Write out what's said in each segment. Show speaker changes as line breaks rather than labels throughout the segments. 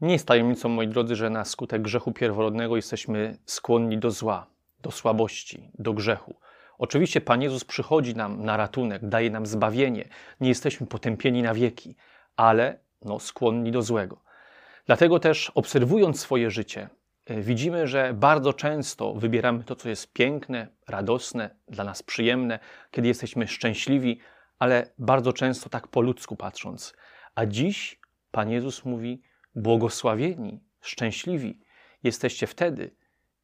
Nie jest tajemnicą, moi drodzy, że na skutek grzechu pierworodnego jesteśmy skłonni do zła, do słabości, do grzechu. Oczywiście Pan Jezus przychodzi nam na ratunek, daje nam zbawienie, nie jesteśmy potępieni na wieki, ale no, skłonni do złego. Dlatego też, obserwując swoje życie, e, widzimy, że bardzo często wybieramy to, co jest piękne, radosne, dla nas przyjemne, kiedy jesteśmy szczęśliwi, ale bardzo często tak po ludzku patrząc. A dziś Pan Jezus mówi: Błogosławieni, szczęśliwi jesteście wtedy,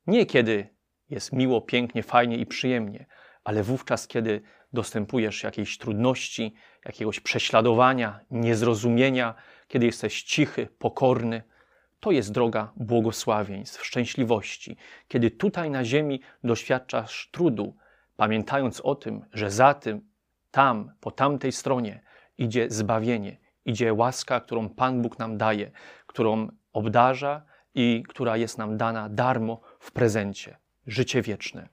nie kiedy jest miło, pięknie, fajnie i przyjemnie, ale wówczas, kiedy dostępujesz jakiejś trudności, jakiegoś prześladowania, niezrozumienia, kiedy jesteś cichy, pokorny, to jest droga błogosławieństw, szczęśliwości. Kiedy tutaj na ziemi doświadczasz trudu, pamiętając o tym, że za tym, tam, po tamtej stronie idzie zbawienie, idzie łaska, którą Pan Bóg nam daje, którą obdarza i która jest nam dana darmo w prezencie życie wieczne.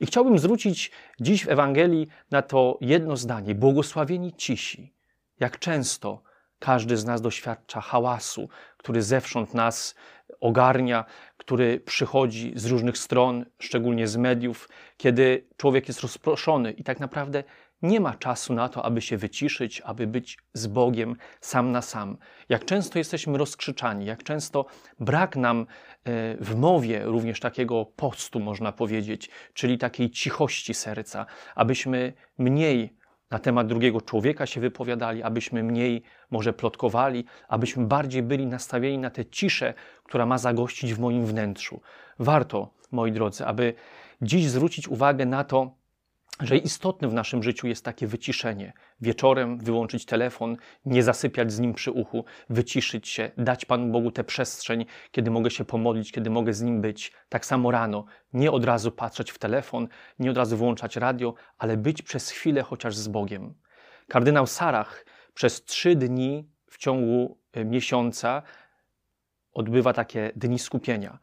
I chciałbym zwrócić dziś w Ewangelii na to jedno zdanie: błogosławieni cisi. Jak często każdy z nas doświadcza hałasu, który zewsząd nas ogarnia, który przychodzi z różnych stron, szczególnie z mediów, kiedy człowiek jest rozproszony i tak naprawdę nie ma czasu na to, aby się wyciszyć, aby być z Bogiem sam na sam. Jak często jesteśmy rozkrzyczani, jak często brak nam e, w mowie również takiego postu, można powiedzieć, czyli takiej cichości serca, abyśmy mniej na temat drugiego człowieka się wypowiadali, abyśmy mniej może plotkowali, abyśmy bardziej byli nastawieni na tę ciszę, która ma zagościć w moim wnętrzu. Warto, moi drodzy, aby dziś zwrócić uwagę na to, że istotne w naszym życiu jest takie wyciszenie. Wieczorem wyłączyć telefon, nie zasypiać z nim przy uchu, wyciszyć się, dać Panu Bogu tę przestrzeń, kiedy mogę się pomodlić, kiedy mogę z nim być. Tak samo rano, nie od razu patrzeć w telefon, nie od razu wyłączać radio, ale być przez chwilę chociaż z Bogiem. Kardynał Sarach przez trzy dni w ciągu e, miesiąca odbywa takie dni skupienia.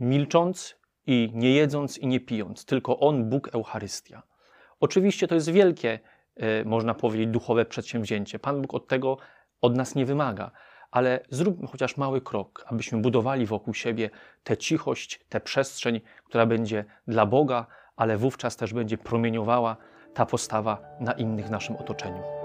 Milcząc i nie jedząc i nie pijąc, tylko On, Bóg, Eucharystia. Oczywiście to jest wielkie, e, można powiedzieć, duchowe przedsięwzięcie. Pan Bóg od tego od nas nie wymaga, ale zróbmy chociaż mały krok, abyśmy budowali wokół siebie tę cichość, tę przestrzeń, która będzie dla Boga, ale wówczas też będzie promieniowała ta postawa na innych w naszym otoczeniu.